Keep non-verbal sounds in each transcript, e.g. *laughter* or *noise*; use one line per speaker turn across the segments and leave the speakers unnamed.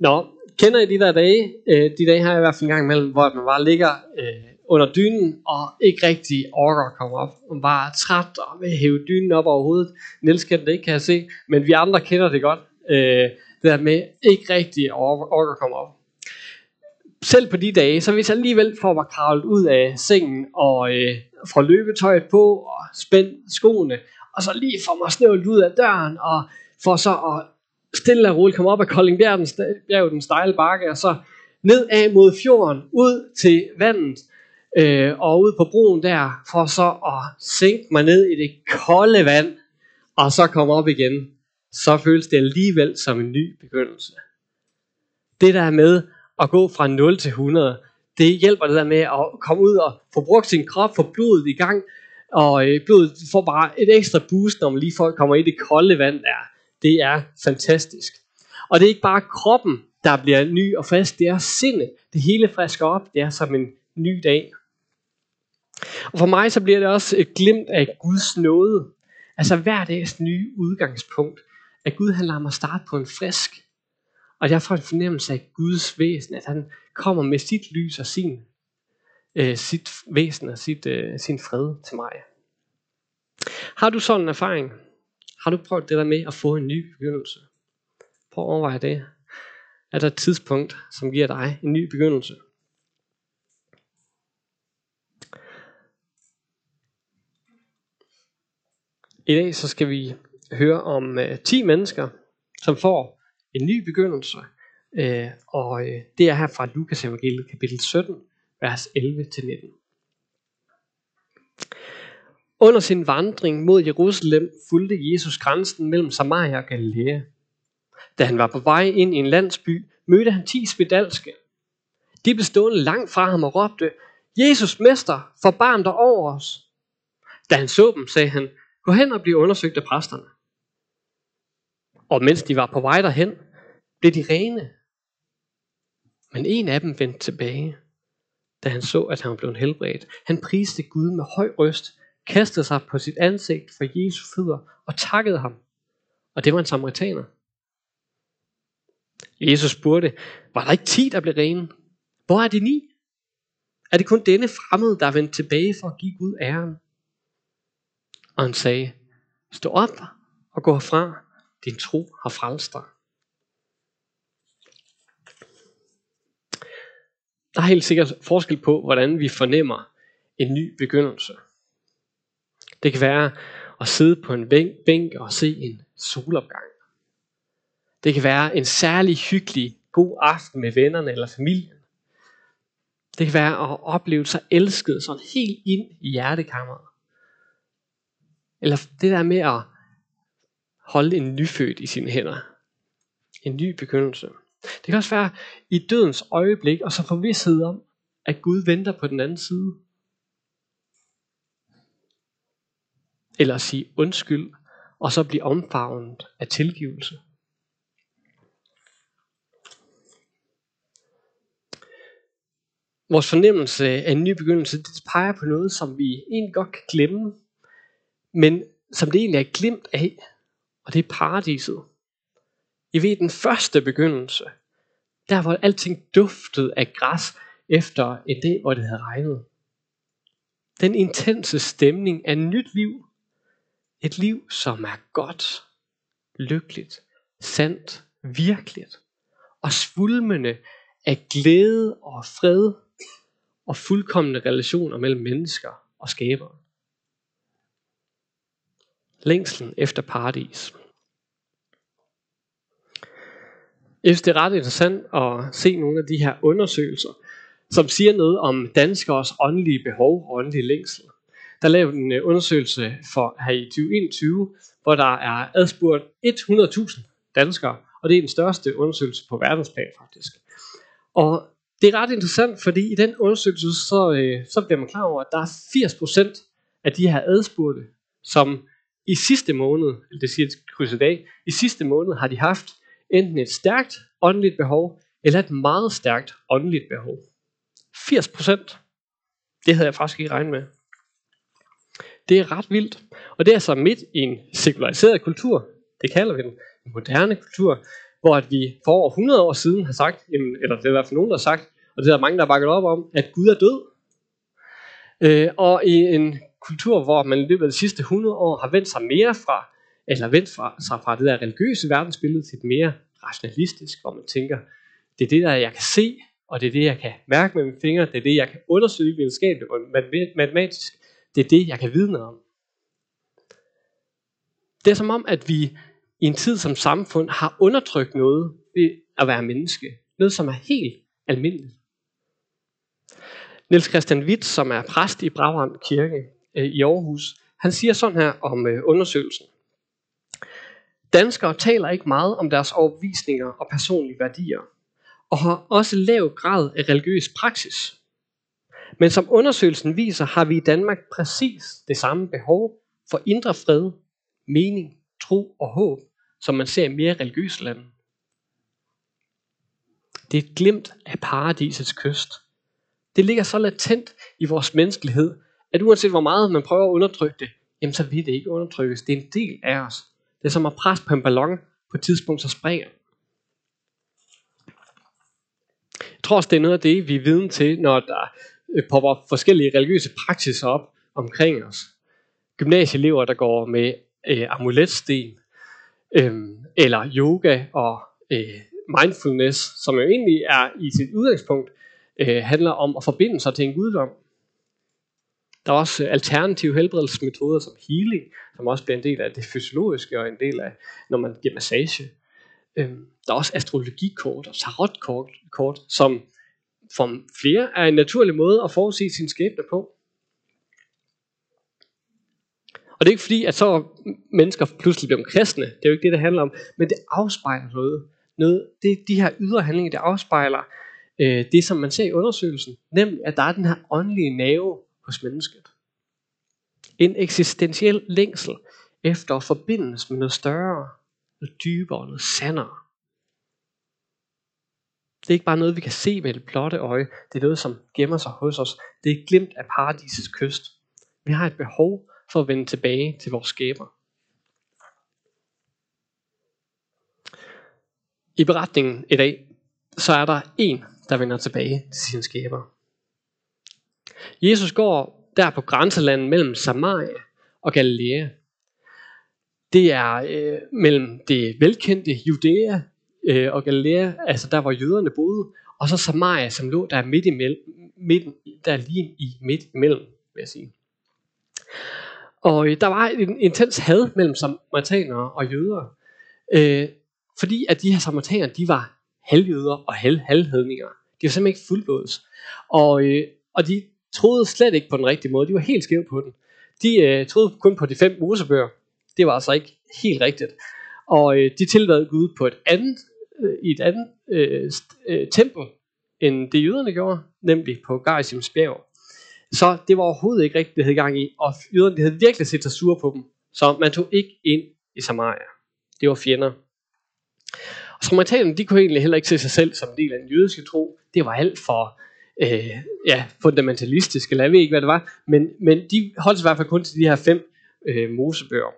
Nå, kender I de der dage? Øh, de dage har jeg i hvert fald en gang imellem, hvor man bare ligger øh, under dynen og ikke rigtig orker at komme op. Man bare er træt og vil hæve dynen op over hovedet. Niels kender det ikke, kan jeg se, men vi andre kender det godt. Øh, det der med ikke rigtig orker, at komme op. Selv på de dage, så hvis jeg alligevel får mig kravlet ud af sengen og øh, får løbetøjet på og spændt skoene, og så lige får mig snøvlet ud af døren og får så at stille og roligt komme op ad Koldingbjerg, den, bjerg, den stejle bakke, og så ned af mod fjorden, ud til vandet, øh, og ud på broen der, for så at sænke mig ned i det kolde vand, og så komme op igen. Så føles det alligevel som en ny begyndelse. Det der med at gå fra 0 til 100, det hjælper det der med at komme ud og få brugt sin krop, få blodet i gang, og øh, blodet får bare et ekstra boost, når man lige får, kommer i det kolde vand der. Det er fantastisk. Og det er ikke bare kroppen, der bliver ny og frisk, det er sindet. Det hele frisker op, det er som en ny dag. Og for mig så bliver det også et glimt af Guds nåde. Altså hver dags nye udgangspunkt. At Gud han lader mig starte på en frisk. Og jeg får en fornemmelse af Guds væsen, at han kommer med sit lys og sin, øh, sit væsen og sit, øh, sin fred til mig. Har du sådan en erfaring? Har du prøvet det der med at få en ny begyndelse? Prøv at overveje det. Er der et tidspunkt, som giver dig en ny begyndelse? I dag så skal vi høre om øh, uh, 10 mennesker, som får en ny begyndelse. Uh, og uh, det er her fra Lukas evangeliet kapitel 17, vers 11-19. Under sin vandring mod Jerusalem fulgte Jesus grænsen mellem Samaria og Galilea. Da han var på vej ind i en landsby, mødte han ti spedalske. De blev stående langt fra ham og råbte, Jesus, mester, forbarm dig over os. Da han så dem, sagde han, gå hen og bliv undersøgt af præsterne. Og mens de var på vej derhen, blev de rene. Men en af dem vendte tilbage, da han så, at han var blevet helbredt. Han priste Gud med høj røst, kastede sig på sit ansigt for Jesu fødder og takkede ham. Og det var en samaritaner. Jesus spurgte, var der ikke ti, der blev rene? Hvor er de ni? Er det kun denne fremmede, der er vendt tilbage for at give Gud æren? Og han sagde, stå op og gå herfra, din tro har frelst dig. Der er helt sikkert forskel på, hvordan vi fornemmer en ny begyndelse. Det kan være at sidde på en bænk og se en solopgang. Det kan være en særlig hyggelig god aften med vennerne eller familien. Det kan være at opleve sig elsket sådan helt ind i hjertekammeret. Eller det der med at holde en nyfødt i sine hænder. En ny begyndelse. Det kan også være i dødens øjeblik, og så få vidshed om, at Gud venter på den anden side. Eller at sige undskyld, og så blive omfavnet af tilgivelse. Vores fornemmelse af en ny begyndelse, det peger på noget, som vi egentlig godt kan glemme, men som det egentlig er glemt af, og det er paradiset. I ved den første begyndelse, der hvor alting duftede af græs efter en dag, hvor det havde regnet. Den intense stemning af nyt liv. Et liv, som er godt, lykkeligt, sandt, virkeligt og svulmende af glæde og fred og fuldkommende relationer mellem mennesker og skaberen. Længslen efter paradis. Jeg synes, det er ret interessant at se nogle af de her undersøgelser, som siger noget om danskers åndelige behov og åndelige længsel. Der lavet en øh, undersøgelse for her i 2021, hvor der er adspurgt 100.000 danskere, og det er den største undersøgelse på verdensplan faktisk. Og det er ret interessant, fordi i den undersøgelse, så, øh, så bliver man klar over, at der er 80% af de her adspurgte, som i sidste måned, eller det siger kryds i dag, i sidste måned har de haft enten et stærkt åndeligt behov, eller et meget stærkt åndeligt behov. 80%. Det havde jeg faktisk ikke regnet med. Det er ret vildt. Og det er så midt i en sekulariseret kultur. Det kalder vi den. En moderne kultur. hvor at vi for over 100 år siden har sagt, jamen, eller det er i hvert fald nogen, der har sagt, og det er der mange, der har bakket op om, at Gud er død. Øh, og i en kultur, hvor man i løbet af de sidste 100 år har vendt sig mere fra, eller vendt fra, sig fra det der religiøse verdensbillede til et mere rationalistisk, hvor man tænker, det er det der, jeg kan se, og det er det, jeg kan mærke med mine fingre, det er det, jeg kan undersøge videnskabeligt og matematisk, det er det, jeg kan vidne om. Det er som om, at vi i en tid som samfund har undertrykt noget ved at være menneske. Noget, som er helt almindeligt. Niels Christian Witt, som er præst i Brabrand Kirke øh, i Aarhus, han siger sådan her om øh, undersøgelsen. Danskere taler ikke meget om deres overbevisninger og personlige værdier, og har også lav grad af religiøs praksis. Men som undersøgelsen viser, har vi i Danmark præcis det samme behov for indre fred, mening, tro og håb, som man ser i mere religiøse lande. Det er et glimt af paradisets kyst. Det ligger så latent i vores menneskelighed, at uanset hvor meget man prøver at undertrykke det, jamen så vil det ikke undertrykkes. Det er en del af os. Det er som at presse på en ballon på et tidspunkt, så springer Jeg tror også, det er noget af det, vi er viden til, når der Øh, popper forskellige religiøse praksiser op omkring os. Gymnasieelever, der går med øh, amuletsten, øh, eller yoga og øh, mindfulness, som jo egentlig er i sit udgangspunkt, øh, handler om at forbinde sig til en guddom. Der er også øh, alternative helbredelsesmetoder som healing, som også bliver en del af det fysiologiske og en del af, når man giver massage. Øh, der er også astrologikort og tarotkort, kort, som for flere er en naturlig måde at forudse sin skæbne på. Og det er ikke fordi, at så mennesker pludselig bliver kristne. Det er jo ikke det, det handler om. Men det afspejler noget. noget det, de her ydre handlinger, det afspejler øh, det, som man ser i undersøgelsen. Nemlig, at der er den her åndelige nerve hos mennesket. En eksistentiel længsel efter at forbindes med noget større, noget dybere, noget sandere. Det er ikke bare noget, vi kan se med et blotte øje. Det er noget, som gemmer sig hos os. Det er glemt af paradisets kyst. Vi har et behov for at vende tilbage til vores skaber. I beretningen i dag, så er der en, der vender tilbage til sin skaber. Jesus går der på grænselandet mellem Samaria og Galilea. Det er øh, mellem det velkendte Judæa øh, og Galilea, altså der hvor jøderne boede, og så Samaria, som lå der midt imellem, midt, der lige i midt imellem, vil jeg sige. Og øh, der var en intens had mellem samaritanere og jøder, øh, fordi at de her samaritanere, de var halvjøder og halv halvhedninger. De var simpelthen ikke fuldblods. Og, øh, og de troede slet ikke på den rigtige måde. De var helt skæve på den. De øh, troede kun på de fem mosebøger. Det var altså ikke helt rigtigt. Og øh, de tilbad Gud på et andet, øh, i et andet øh, øh, tempel, end det jøderne gjorde, nemlig på Gerasims bjerg. Så det var overhovedet ikke rigtigt, det havde gang i, og jøderne havde virkelig set sig sure på dem. Så man tog ikke ind i Samaria. Det var fjender. Og samaritanerne, de kunne egentlig heller ikke se sig selv som en del af den jødiske tro. Det var alt for øh, ja, fundamentalistisk, eller jeg ved ikke, hvad det var. Men, men de holdt sig i hvert fald kun til de her fem øh, mosebøger.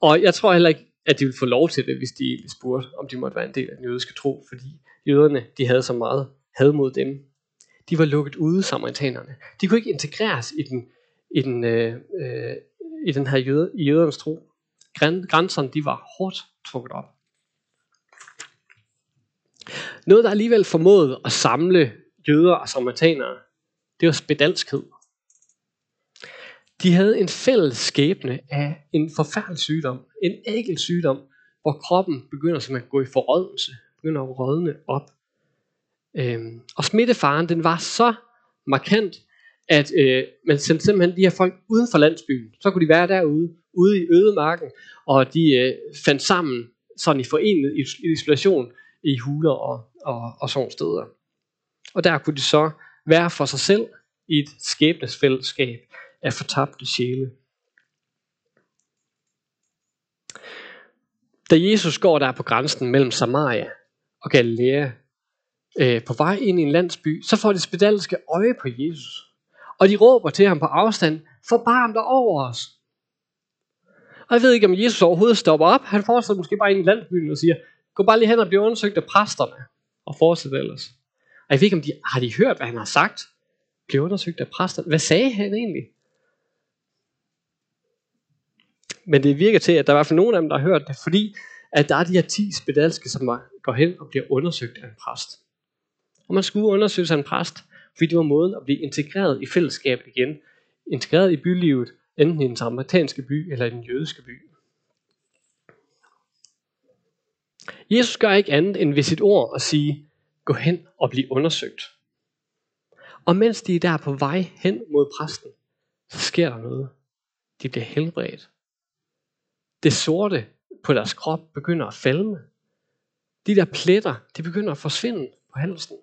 Og jeg tror heller ikke, at de ville få lov til det, hvis de spurgte, om de måtte være en del af den jødiske tro, fordi jøderne, de havde så meget had mod dem. De var lukket ude, samaritanerne. De kunne ikke integreres i den, i den, øh, øh, i den her jøde, i jødernes tro. Grænserne, de var hårdt trukket op. Noget, der alligevel formåede at samle jøder og samaritanere, det var spedalskhed. De havde en fælles skæbne af en forfærdelig sygdom, en ægel sygdom, hvor kroppen begynder som at gå i forrådelse, begynder at rådne op. Øhm, og smittefaren, den var så markant, at øh, man sendte simpelthen de her folk uden for landsbyen. Så kunne de være derude, ude i ødemarken, og de øh, fandt sammen sådan i forenet isolation i huler og, og, og sådan steder. Og der kunne de så være for sig selv i et skæbnesfællesskab af fortabte sjæle. Da Jesus går der på grænsen mellem Samaria og Galilea, øh, på vej ind i en landsby, så får de spedalske øje på Jesus. Og de råber til ham på afstand, forbarm dig over os. Og jeg ved ikke, om Jesus overhovedet stopper op. Han fortsætter måske bare ind i landsbyen og siger, Gå bare lige hen og bliv undersøgt af præsterne. Og fortsæt ellers. Og jeg ved ikke, om de, har de hørt, hvad han har sagt? Bliv undersøgt af præsterne. Hvad sagde han egentlig? Men det virker til, at der er i hvert fald nogen af dem, der har hørt det, fordi at der er de her 10 spedalske, som går hen og bliver undersøgt af en præst. Og man skulle undersøge sig en præst, fordi det var måden at blive integreret i fællesskabet igen. Integreret i bylivet, enten i den samaritanske by eller i den jødiske by. Jesus gør ikke andet end ved sit ord at sige, gå hen og bliv undersøgt. Og mens de er der på vej hen mod præsten, så sker der noget. De bliver helbredt. Det sorte på deres krop begynder at falme. De der pletter, de begynder at forsvinde på halsen.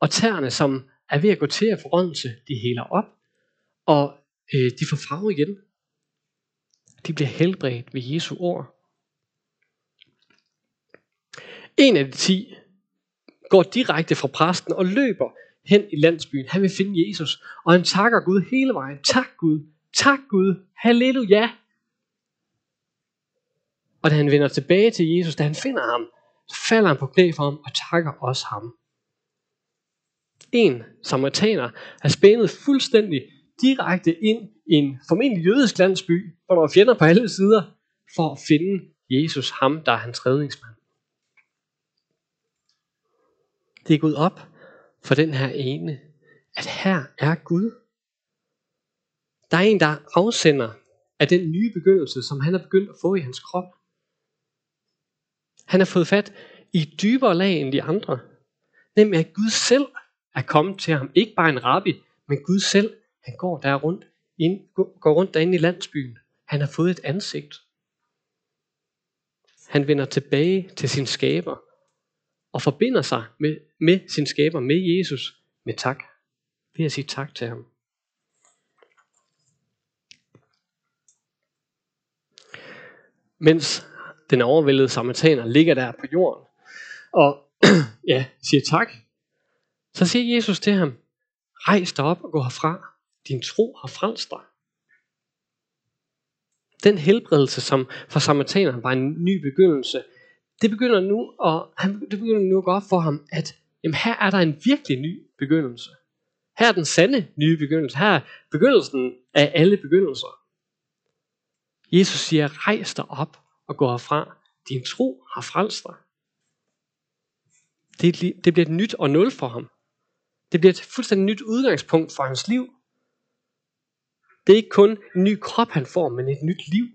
Og tæerne, som er ved at gå til at forrådnelse, de heler op, og øh, de får farve igen. De bliver helbredt ved Jesu ord. En af de ti går direkte fra præsten og løber hen i landsbyen. Han vil finde Jesus, og han takker Gud hele vejen. Tak Gud, tak Gud, halleluja. Og da han vender tilbage til Jesus, da han finder ham, så falder han på knæ for ham og takker også ham. En samaritaner har spændet fuldstændig direkte ind i en formentlig jødisk landsby, hvor der var fjender på alle sider, for at finde Jesus, ham der er hans redningsmand. Det er gået op for den her ene, at her er Gud. Der er en, der afsender af den nye begyndelse, som han har begyndt at få i hans krop. Han har fået fat i dybere lag end de andre. Nemlig at Gud selv er kommet til ham. Ikke bare en rabbi, men Gud selv. Han går der rundt, ind, går rundt derinde i landsbyen. Han har fået et ansigt. Han vender tilbage til sin skaber og forbinder sig med, med sin skaber, med Jesus, med tak. Ved at sige tak til ham. Mens den overvældede samaritaner ligger der på jorden, og *clears throat* ja, siger tak, så siger Jesus til ham, rejs dig op og gå herfra. Din tro har frelst dig. Den helbredelse, som for samaritaneren var en ny begyndelse, det begynder nu at, han, det begynder nu at gå op for ham, at jamen, her er der en virkelig ny begyndelse. Her er den sande nye begyndelse. Her er begyndelsen af alle begyndelser. Jesus siger, rejs dig op og gå herfra. Din tro har frelst dig. Det, det bliver et nyt og nul for ham. Det bliver et fuldstændig nyt udgangspunkt for hans liv. Det er ikke kun en ny krop, han får, men et nyt liv.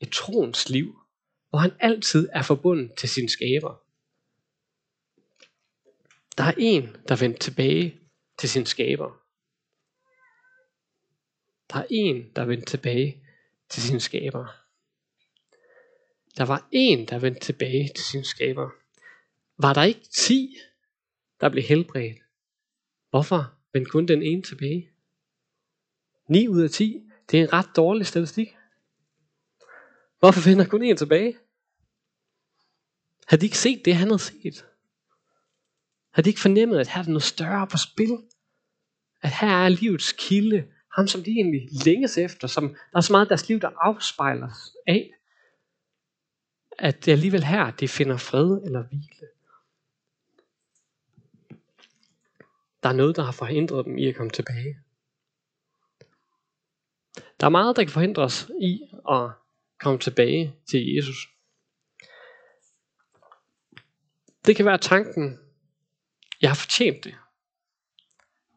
Et troens liv hvor han altid er forbundet til sin skaber. Der er en, der vendte tilbage til sin skaber. Der er en, der vendte tilbage til sin skaber. Der var en, der vendte tilbage til sin skaber. Var der ikke ti, der blev helbredt? Hvorfor vendte kun den ene tilbage? 9 ud af 10, det er en ret dårlig statistik. Hvorfor vender kun en tilbage? Havde de ikke set det, han havde set? Havde de ikke fornemmet, at her er noget større på spil? At her er livets kilde, ham som de egentlig længes efter, som der er så meget af deres liv, der afspejler af, at det alligevel her, det finder fred eller hvile. Der er noget, der har forhindret dem i at komme tilbage. Der er meget, der kan forhindre os i at komme tilbage til Jesus. Det kan være tanken, jeg har fortjent det.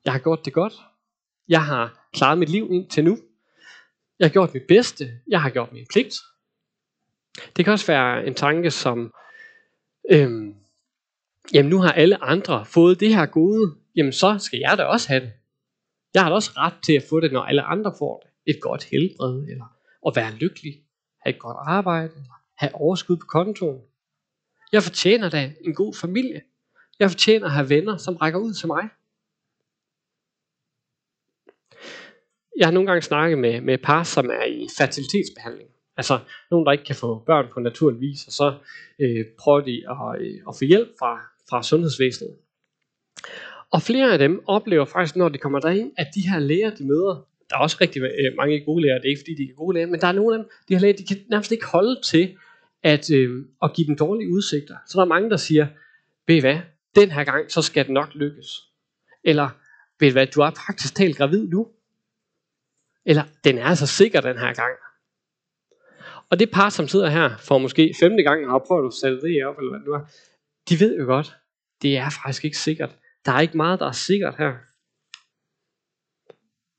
Jeg har gjort det godt. Jeg har klaret mit liv indtil nu. Jeg har gjort mit bedste. Jeg har gjort min pligt. Det kan også være en tanke som, øhm, jamen nu har alle andre fået det her gode, jamen så skal jeg da også have det. Jeg har da også ret til at få det, når alle andre får det. Et godt helbred, eller at være lykkelig, have et godt arbejde, eller have overskud på kontoen. Jeg fortjener da en god familie. Jeg fortjener at have venner, som rækker ud til mig. Jeg har nogle gange snakket med, med par, som er i fertilitetsbehandling. Altså nogen, der ikke kan få børn på naturlig vis, og så øh, prøver de at, øh, at få hjælp fra, fra sundhedsvæsenet. Og flere af dem oplever faktisk, når de kommer derind, at de her læger, de møder, der er også rigtig øh, mange gode læger, det er ikke fordi, de er gode læger, men der er nogle af dem, de her læger, de kan nærmest ikke holde til, at, øh, at give dem dårlige udsigter. Så der er mange, der siger, ved I hvad, den her gang, så skal det nok lykkes. Eller, ved I hvad, du er praktisk talt gravid nu. Eller, den er altså sikker den her gang. Og det par, som sidder her for måske femte gang har prøvet at sætte det op, eller hvad nu er, de ved jo godt, det er faktisk ikke sikkert. Der er ikke meget, der er sikkert her.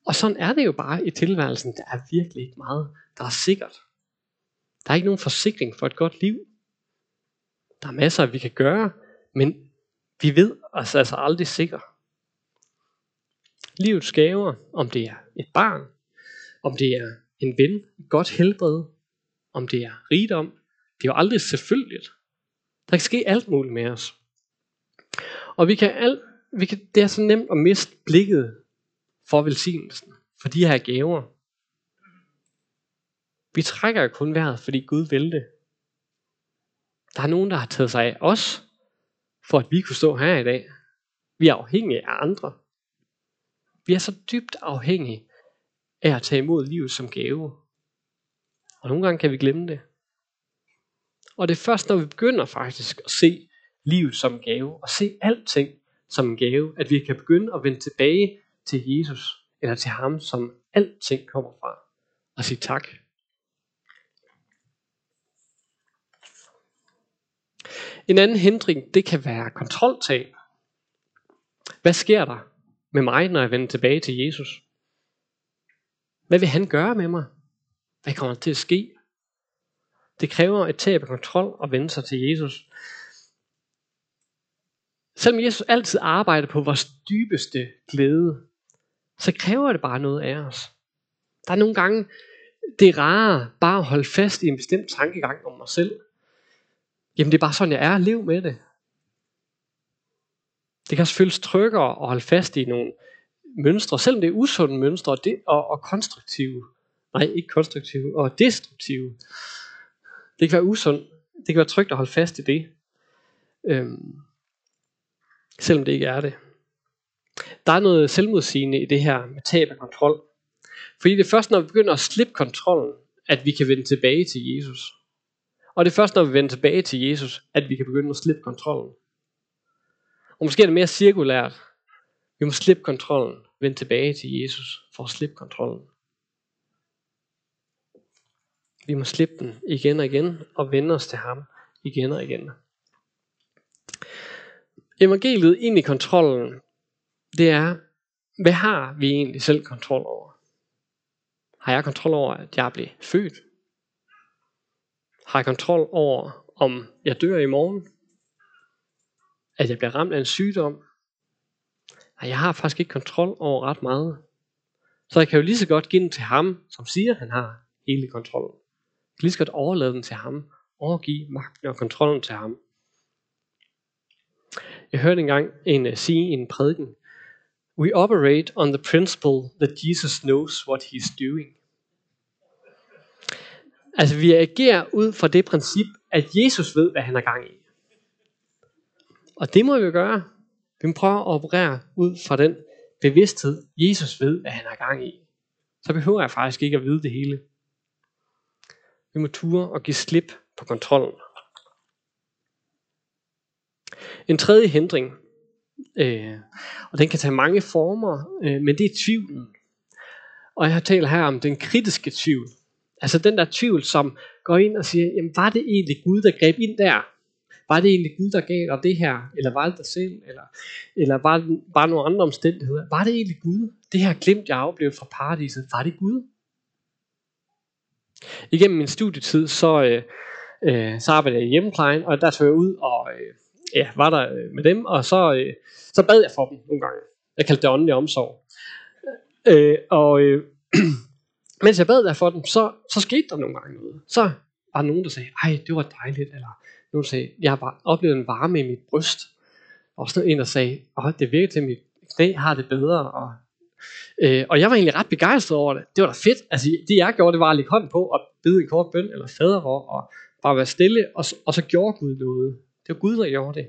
Og sådan er det jo bare i tilværelsen. Der er virkelig ikke meget, der er sikkert. Der er ikke nogen forsikring for et godt liv. Der er masser, vi kan gøre, men vi ved os altså aldrig sikre. Livets gaver, om det er et barn, om det er en ven, et godt helbred, om det er rigdom, det er jo aldrig selvfølgeligt. Der kan ske alt muligt med os. Og vi kan alt, vi kan, det er så nemt at miste blikket for velsignelsen, for de her gaver. Vi trækker jo kun vejret, fordi Gud vil det. Der er nogen, der har taget sig af os, for at vi kunne stå her i dag. Vi er afhængige af andre. Vi er så dybt afhængige af at tage imod livet som gave. Og nogle gange kan vi glemme det. Og det er først, når vi begynder faktisk at se livet som en gave, og se alting som en gave, at vi kan begynde at vende tilbage til Jesus, eller til ham, som alting kommer fra, og sige tak. En anden hindring, det kan være kontroltab. Hvad sker der med mig, når jeg vender tilbage til Jesus? Hvad vil han gøre med mig? Hvad kommer der til at ske? Det kræver et tab af kontrol og vende sig til Jesus. Selvom Jesus altid arbejder på vores dybeste glæde, så kræver det bare noget af os. Der er nogle gange, det er rarere bare at holde fast i en bestemt tankegang om mig selv. Jamen det er bare sådan, jeg er. Lev med det. Det kan også føles tryggere at holde fast i nogle mønstre, selvom det er usunde mønstre og, det, og, og konstruktive. Nej, ikke konstruktive, og destruktive. Det kan være usundt. Det kan være trygt at holde fast i det. Øhm, selvom det ikke er det. Der er noget selvmodsigende i det her med tab af kontrol. Fordi det er først, når vi begynder at slippe kontrollen, at vi kan vende tilbage til Jesus. Og det er først, når vi vender tilbage til Jesus, at vi kan begynde at slippe kontrollen. Og måske er det mere cirkulært. Vi må slippe kontrollen, vende tilbage til Jesus for at slippe kontrollen. Vi må slippe den igen og igen og vende os til ham igen og igen. Evangeliet ind i kontrollen, det er, hvad har vi egentlig selv kontrol over? Har jeg kontrol over, at jeg bliver født? Har jeg kontrol over, om jeg dør i morgen? At jeg bliver ramt af en sygdom? Nej, jeg har faktisk ikke kontrol over ret meget. Så jeg kan jo lige så godt give den til ham, som siger, at han har hele kontrollen. Kan lige så godt overlade den til ham. Overgive magten og kontrollen til ham. Jeg hørte engang en uh, sige i en prædiken, We operate on the principle that Jesus knows what he's doing. Altså vi agerer ud fra det princip, at Jesus ved, hvad han er gang i. Og det må vi gøre. Vi må prøve at operere ud fra den bevidsthed, Jesus ved, hvad han er gang i. Så behøver jeg faktisk ikke at vide det hele. Vi må ture og give slip på kontrollen. En tredje hindring, øh, og den kan tage mange former, øh, men det er tvivlen. Og jeg har talt her om den kritiske tvivl. Altså den der tvivl, som går ind og siger, jamen var det egentlig Gud, der greb ind der? Var det egentlig Gud, der gav dig det her? Eller var det dig selv? Eller, eller var det bare nogle andre omstændigheder? Var det egentlig Gud? Det her glimt, jeg oplevede fra paradiset, var det Gud? Igennem min studietid, så, øh, øh, så arbejdede jeg i hjemmeplejen, og der tog jeg ud og øh, ja, var der øh, med dem, og så, øh, så bad jeg for dem nogle gange. Jeg kaldte det åndelig omsorg. Øh, og øh, *clears throat* mens jeg bad der for dem, så, så skete der nogle gange noget. Så var der nogen, der sagde, ej, det var dejligt, eller nogen sagde, jeg har bare oplevet en varme i mit bryst. Og så en, der sagde, åh, det virker til, at mit knæ har det bedre, og Øh, og jeg var egentlig ret begejstret over det. Det var da fedt. Altså, det jeg gjorde, det var at lægge hånden på og bede en kort bøn eller faderår og bare være stille, og, og så gjorde Gud noget. Det var Gud, der gjorde det.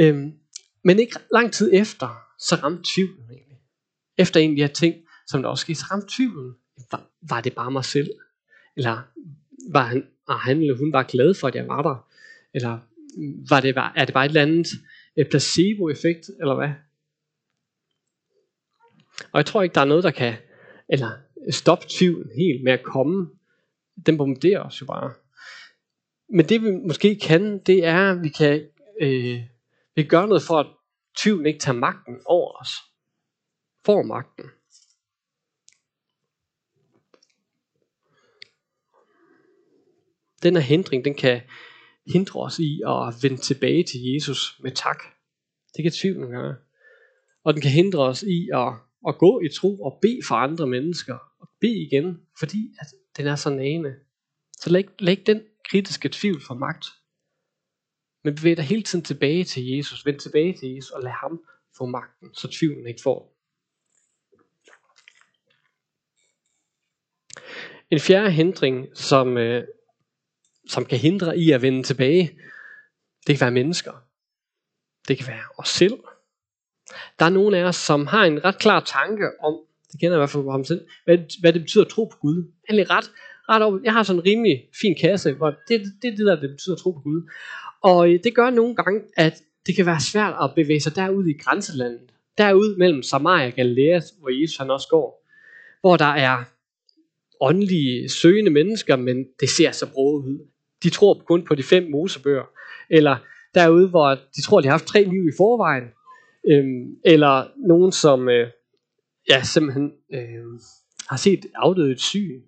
Øhm, men ikke lang tid efter, så ramte tvivlen egentlig. Efter en af de her ting, som der også skete, så ramte tvivlen. Var, var det bare mig selv? Eller var han var han eller hun bare glad for, at jeg var der? Eller var det var, er det bare et eller andet øh, placebo-effekt, eller hvad? Og jeg tror ikke, der er noget, der kan eller stoppe tvivlen helt med at komme. Den bombarderer os jo bare. Men det vi måske kan, det er, at vi kan, øh, vi kan gøre noget for, at tvivlen ikke tager magten over os. Får magten. Den her hindring, den kan hindre os i at vende tilbage til Jesus med tak. Det kan tvivlen gøre. Og den kan hindre os i at, at gå i tro og bede for andre mennesker. Og bede igen, fordi at den er så nane. Så læg, læg den kritiske tvivl for magt. Men bevæg dig hele tiden tilbage til Jesus. Vend tilbage til Jesus og lad ham få magten, så tvivlen ikke får. En fjerde hindring, som, øh, som kan hindre i at vende tilbage, det kan være mennesker. Det kan være os selv. Der er nogle af os, som har en ret klar tanke om, det kender jeg i hvert fald på ham selv, hvad, hvad det betyder at tro på Gud. Egentlig ret, ret over, jeg har sådan en rimelig fin kasse, hvor det, det er det der, det betyder at tro på Gud. Og øh, det gør nogle gange, at det kan være svært at bevæge sig derud i grænselandet. Derud mellem Samaria og Galilea, hvor Jesus han også går. Hvor der er åndelige, søgende mennesker, men det ser så broet ud. De tror kun på de fem mosebøger. Eller derude, hvor de tror, de har haft tre liv i forvejen. Øhm, eller nogen, som øh, ja, simpelthen øh, har set afdødet syg.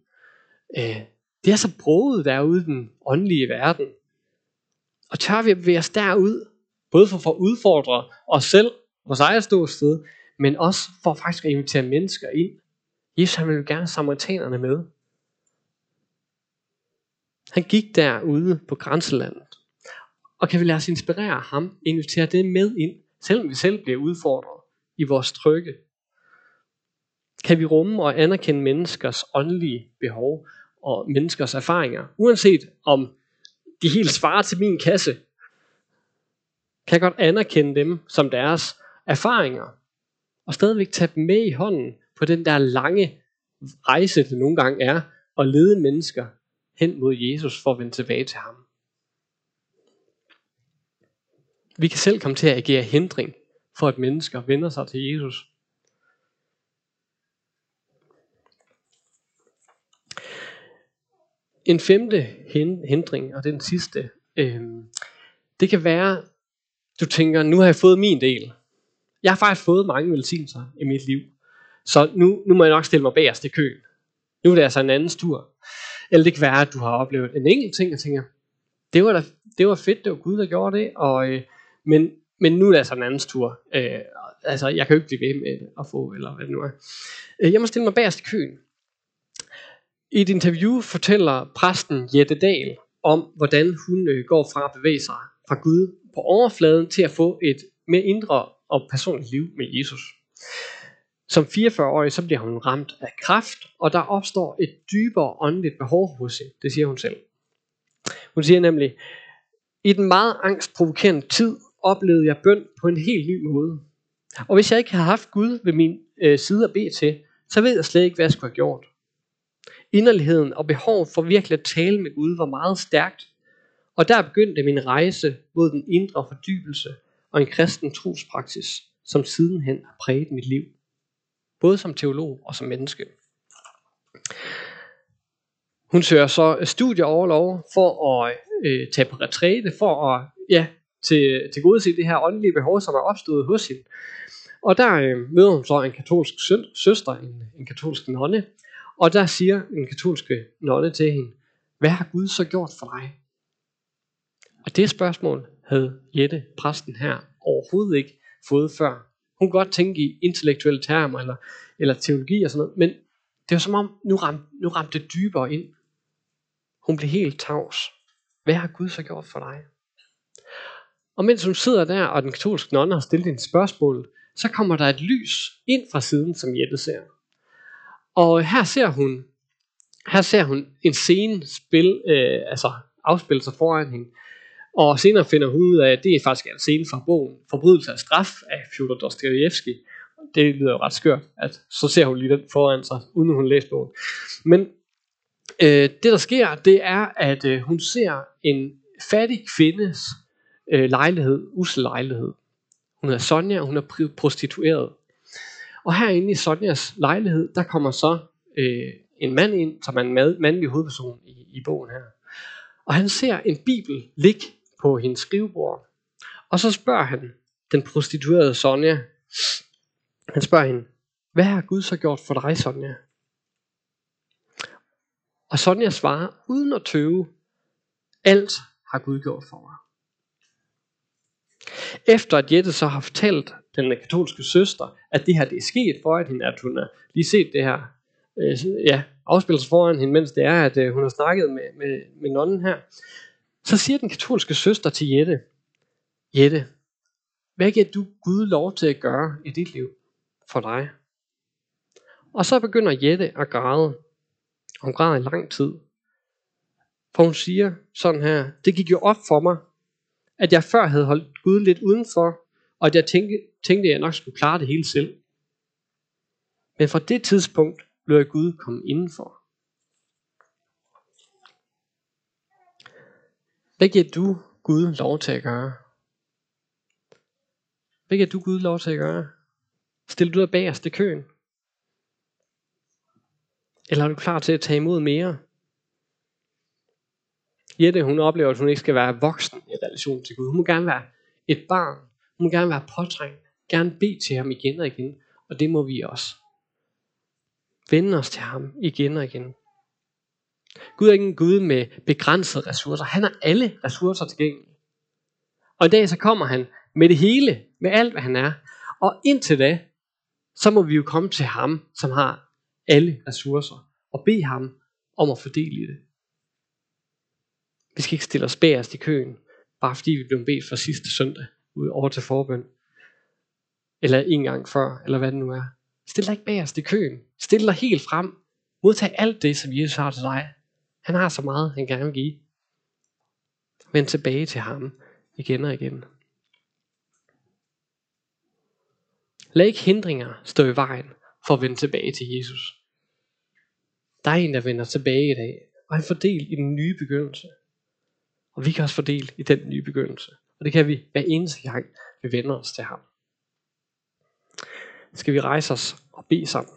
Øh, det er så broet derude i den åndelige verden. Og tør vi at bevæge os derud, både for, at udfordre os selv, vores eget ståsted, men også for faktisk at invitere mennesker ind. Jesus han ville gerne samaritanerne med. Han gik derude på grænselandet. Og kan vi lade os inspirere ham, invitere det med ind, selvom vi selv bliver udfordret i vores trygge. Kan vi rumme og anerkende menneskers åndelige behov og menneskers erfaringer, uanset om de helt svarer til min kasse, kan jeg godt anerkende dem som deres erfaringer, og stadigvæk tage dem med i hånden på den der lange rejse, det nogle gange er, at lede mennesker hen mod Jesus for at vende tilbage til ham. Vi kan selv komme til at agere hindring for, at mennesker vender sig til Jesus. En femte hindring, og den sidste, øh, det kan være, du tænker, nu har jeg fået min del. Jeg har faktisk fået mange velsignelser i mit liv. Så nu, nu må jeg nok stille mig bagerst i køen. Nu er det altså en anden tur. Eller det kan være, at du har oplevet en enkelt ting, og tænker, det var, da, det var fedt, det var Gud, der gjorde det, og, øh, men, men nu er det altså en andens tur. Øh, altså, jeg kan jo ikke blive ved med at få, eller hvad det nu er. Øh, jeg må stille mig bagerst i køen. I et interview fortæller præsten Jette Dahl om, hvordan hun øh, går fra at bevæge sig fra Gud på overfladen til at få et mere indre og personligt liv med Jesus. Som 44-årig så bliver hun ramt af kræft, og der opstår et dybere åndeligt behov hos hende. Det siger hun selv. Hun siger nemlig, i den meget angstprovokerende tid oplevede jeg bøn på en helt ny måde. Og hvis jeg ikke havde haft Gud ved min øh, side at bede til, så ved jeg slet ikke, hvad jeg skulle have gjort. Inderligheden og behovet for virkelig at tale med Gud var meget stærkt, og der begyndte min rejse mod den indre fordybelse og en kristen trospraksis, som sidenhen har præget mit liv. Både som teolog og som menneske. Hun søger så studieoverlov for at øh, tage på retræte, for at ja, til, til gode se det her åndelige behov, som er opstået hos hende. Og der øh, møder hun så en katolsk søster, en, en katolsk nonne, og der siger en katolske øh, nonne til hende, hvad har Gud så gjort for dig? Og det spørgsmål havde Jette, præsten her, overhovedet ikke fået før. Hun kunne godt tænke i intellektuelle termer eller, eller teologi og sådan noget, men det var som om, nu ramte, nu ramte det dybere ind. Hun blev helt tavs. Hvad har Gud så gjort for dig? Og mens hun sidder der, og den katolske nonne har stillet en spørgsmål, så kommer der et lys ind fra siden, som Jette ser. Og her ser hun, her ser hun en scene spil, øh, altså afspille sig foran hende. Og senere finder hun ud af, at det er faktisk en scene fra bogen Forbrydelse af straf af Fyodor Dostoyevsky. Det lyder jo ret skørt, at så ser hun lige den foran sig, uden hun læser bogen. Men øh, det der sker, det er, at øh, hun ser en fattig kvindes øh, lejlighed, usel lejlighed. Hun er Sonja, og hun er prostitueret. Og herinde i Sonjas lejlighed, der kommer så øh, en mand ind, som er en mad, mandlig hovedperson i, i bogen her. Og han ser en bibel ligge på hendes skrivebord. Og så spørger han den prostituerede Sonja, han spørger hende, hvad har Gud så gjort for dig, Sonja? Og Sonja svarer, uden at tøve, alt har Gud gjort for mig. Efter at Jette så har fortalt den katolske søster, at det her det er sket for hende, at hun har lige set det her øh, ja, afspille sig foran hende, mens det er, at øh, hun har snakket med, med, med nonnen her, så siger den katolske søster til Jette, Jette, hvad giver du Gud lov til at gøre i dit liv for dig? Og så begynder Jette at græde. Hun græder i lang tid. For hun siger sådan her, det gik jo op for mig, at jeg før havde holdt Gud lidt udenfor, og at jeg tænkte, tænkte at jeg nok skulle klare det hele selv. Men fra det tidspunkt blev jeg Gud komme indenfor. Hvad giver du Gud lov til at gøre? Hvad giver du Gud lov til at gøre? Stiller du dig bagerst i køen? Eller er du klar til at tage imod mere? Jette, hun oplever, at hun ikke skal være voksen i relation til Gud. Hun må gerne være et barn. Hun må gerne være påtrængt. Gerne bede til ham igen og igen. Og det må vi også. Vende os til ham igen og igen. Gud er ikke en Gud med begrænsede ressourcer. Han har alle ressourcer tilgængelige. Og i dag så kommer han med det hele, med alt hvad han er. Og indtil da, så må vi jo komme til ham, som har alle ressourcer, og bede ham om at fordele det. Vi skal ikke stille os bagerst i køen, bare fordi vi blev bedt for sidste søndag, ud over til forbøn. Eller en gang før, eller hvad det nu er. Stil dig ikke bagerst i køen. Stil dig helt frem. Modtag alt det, som Jesus har til dig. Han har så meget, han gerne vil give. Vend tilbage til ham igen og igen. Lad ikke hindringer stå i vejen for at vende tilbage til Jesus. Der er en, der vender tilbage i dag, og han får del i den nye begyndelse. Og vi kan også få del i den nye begyndelse. Og det kan vi hver eneste gang, vi vender os til ham. Skal vi rejse os og bede sammen?